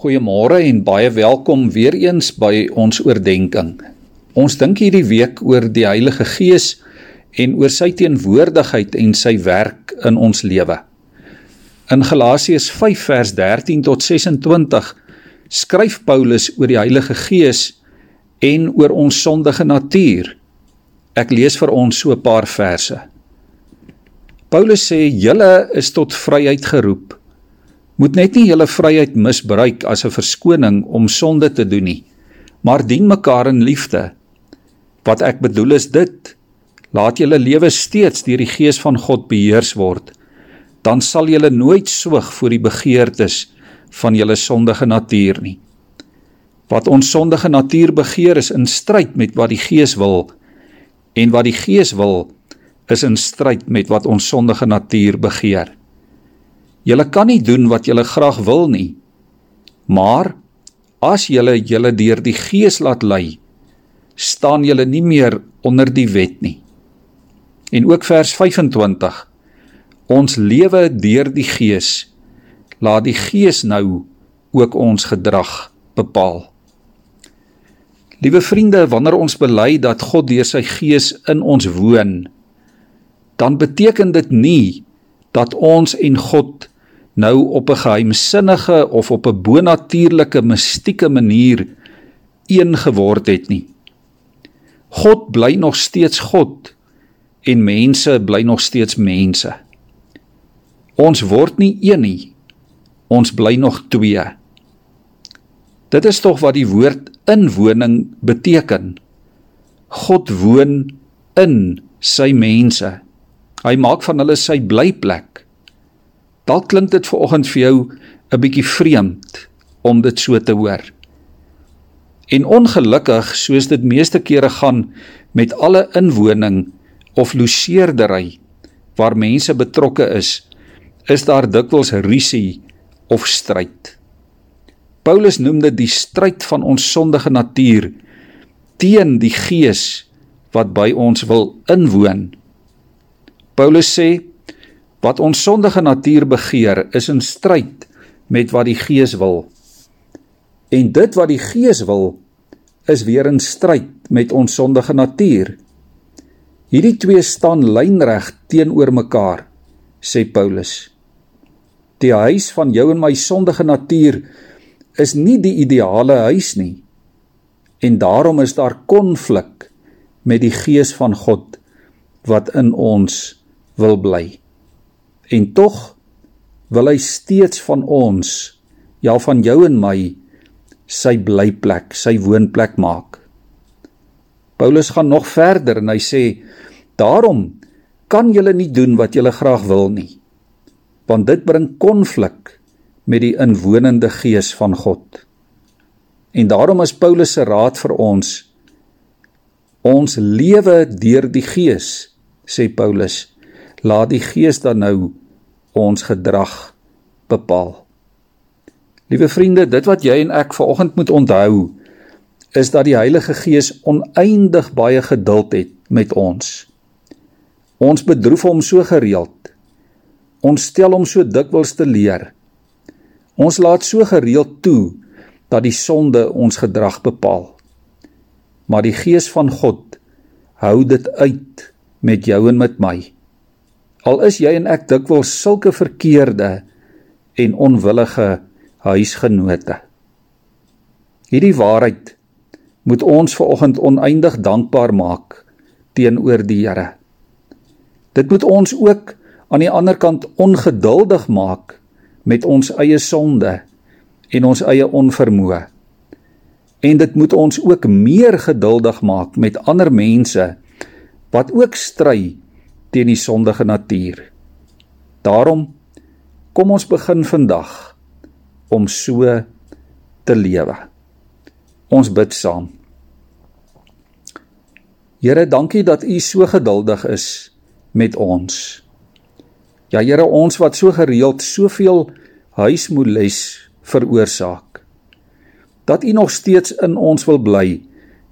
Goeiemôre en baie welkom weer eens by ons oordeenking. Ons dink hierdie week oor die Heilige Gees en oor sy teenwoordigheid en sy werk in ons lewe. In Galasiërs 5 vers 13 tot 26 skryf Paulus oor die Heilige Gees en oor ons sondige natuur. Ek lees vir ons so 'n paar verse. Paulus sê: "Julle is tot vryheid geroep." Moet net nie julle vryheid misbruik as 'n verskoning om sonde te doen nie, maar dien mekaar in liefde. Wat ek bedoel is dit: laat julle lewe steeds deur die Gees van God beheers word, dan sal julle nooit swig voor die begeertes van julle sondige natuur nie. Wat ons sondige natuur begeer is in stryd met wat die Gees wil, en wat die Gees wil is in stryd met wat ons sondige natuur begeer. Julle kan nie doen wat julle graag wil nie. Maar as julle julle deur die Gees laat lei, staan julle nie meer onder die wet nie. En ook vers 25. Ons lewe deur die Gees. Laat die Gees nou ook ons gedrag bepaal. Liewe vriende, wanneer ons bely dat God deur sy Gees in ons woon, dan beteken dit nie dat ons en God nou op 'n geheimsinnige of op 'n bonatuurlike mistieke manier een geword het nie. God bly nog steeds God en mense bly nog steeds mense. Ons word nie een nie. Ons bly nog twee. Dit is tog wat die woord inwoning beteken. God woon in sy mense. Hy maak van hulle sy blyplek. Dalk klink dit vanoggend vir jou 'n bietjie vreemd om dit so te hoor. En ongelukkig, soos dit meeste kere gaan met alle inwoning of loseerdery waar mense betrokke is, is daar dikwels rusie of stryd. Paulus noem dit die stryd van ons sondige natuur teen die gees wat by ons wil inwoon. Paulus sê Wat ons sondige natuur begeer, is in stryd met wat die Gees wil. En dit wat die Gees wil, is weer in stryd met ons sondige natuur. Hierdie twee staan lynreg teenoor mekaar, sê Paulus. Die huis van jou en my sondige natuur is nie die ideale huis nie. En daarom is daar konflik met die gees van God wat in ons wil bly. En tog wil hy steeds van ons, ja van jou en my, sy blyplek, sy woonplek maak. Paulus gaan nog verder en hy sê: "Daarom kan julle nie doen wat julle graag wil nie, want dit bring konflik met die inwonende gees van God." En daarom is Paulus se raad vir ons: Ons lewe deur die Gees, sê Paulus. Laat die Gees dan nou ons gedrag bepaal. Liewe vriende, dit wat jy en ek vanoggend moet onthou is dat die Heilige Gees oneindig baie geduld het met ons. Ons bedroef hom so gereeld. Ons stel hom so dikwels te leer. Ons laat so gereeld toe dat die sonde ons gedrag bepaal. Maar die Gees van God hou dit uit met jou en met my. Al is jy en ek dikwels sulke verkeerde en onwillige huisgenote. Hierdie waarheid moet ons veraloggend oneindig dankbaar maak teenoor die Here. Dit moet ons ook aan die ander kant ongeduldig maak met ons eie sonde en ons eie onvermoë. En dit moet ons ook meer geduldig maak met ander mense wat ook stry teen die sondige natuur. Daarom kom ons begin vandag om so te lewe. Ons bid saam. Here, dankie dat U so geduldig is met ons. Ja Here, ons wat so gereeld soveel huismoeles veroorsaak. Dat U nog steeds in ons wil bly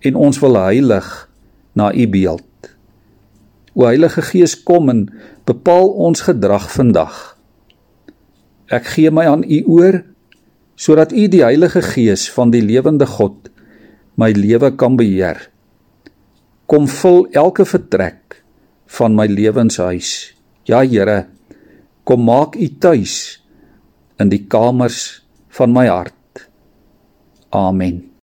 en ons wil heilig na U beeld. O Heilige Gees kom en bepaal ons gedrag vandag. Ek gee my aan U oor sodat U die Heilige Gees van die lewende God my lewe kan beheer. Kom vul elke vertrek van my lewenshuis. Ja Here, kom maak U tuis in die kamers van my hart. Amen.